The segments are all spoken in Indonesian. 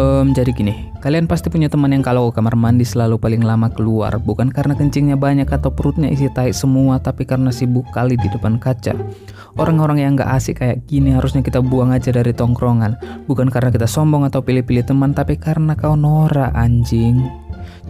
Um, jadi gini, kalian pasti punya teman yang kalau ke kamar mandi selalu paling lama keluar, bukan karena kencingnya banyak atau perutnya isi tai semua, tapi karena sibuk kali di depan kaca. Orang-orang yang gak asik kayak gini harusnya kita buang aja dari tongkrongan, bukan karena kita sombong atau pilih-pilih teman, tapi karena kau norak anjing.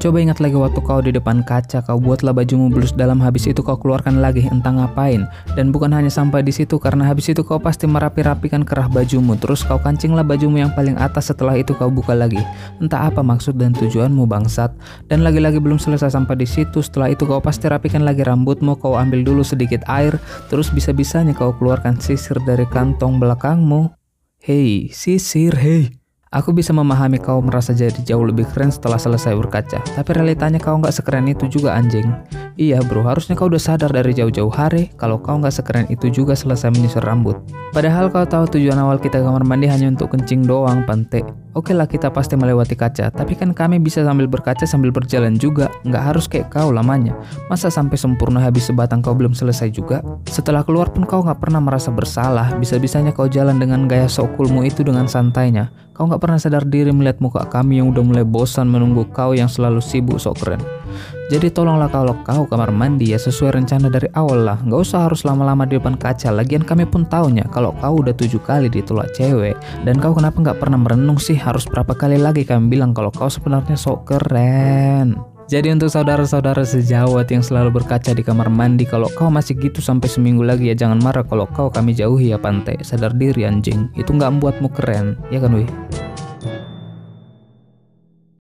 Coba ingat lagi waktu kau di depan kaca, kau buatlah bajumu blus dalam habis itu kau keluarkan lagi entah ngapain. Dan bukan hanya sampai di situ karena habis itu kau pasti merapi-rapikan kerah bajumu, terus kau kancinglah bajumu yang paling atas setelah itu kau buka lagi. Entah apa maksud dan tujuanmu bangsat. Dan lagi-lagi belum selesai sampai di situ, setelah itu kau pasti rapikan lagi rambutmu, kau ambil dulu sedikit air, terus bisa-bisanya kau keluarkan sisir dari kantong belakangmu. Hei, sisir, hei. Aku bisa memahami kau merasa jadi jauh lebih keren setelah selesai berkaca, tapi realitanya kau nggak sekeren itu juga anjing. Iya bro, harusnya kau udah sadar dari jauh-jauh hari kalau kau nggak sekeren itu juga selesai menyisir rambut. Padahal kau tahu tujuan awal kita kamar mandi hanya untuk kencing doang, pante. Oke lah kita pasti melewati kaca, tapi kan kami bisa sambil berkaca sambil berjalan juga, nggak harus kayak kau lamanya. Masa sampai sempurna habis sebatang kau belum selesai juga? Setelah keluar pun kau nggak pernah merasa bersalah, bisa-bisanya kau jalan dengan gaya sok coolmu itu dengan santainya. Kau nggak pernah sadar diri melihat muka kami yang udah mulai bosan menunggu kau yang selalu sibuk sok keren. Jadi tolonglah kalau kau kamar mandi ya sesuai rencana dari awal lah. Nggak usah harus lama-lama di depan kaca. Lagian kami pun taunya kalau kau udah tujuh kali ditolak cewek. Dan kau kenapa nggak pernah merenung sih harus berapa kali lagi kami bilang kalau kau sebenarnya sok keren. Jadi untuk saudara-saudara sejawat yang selalu berkaca di kamar mandi Kalau kau masih gitu sampai seminggu lagi ya jangan marah Kalau kau kami jauhi ya pantai Sadar diri anjing Itu nggak membuatmu keren Ya kan wih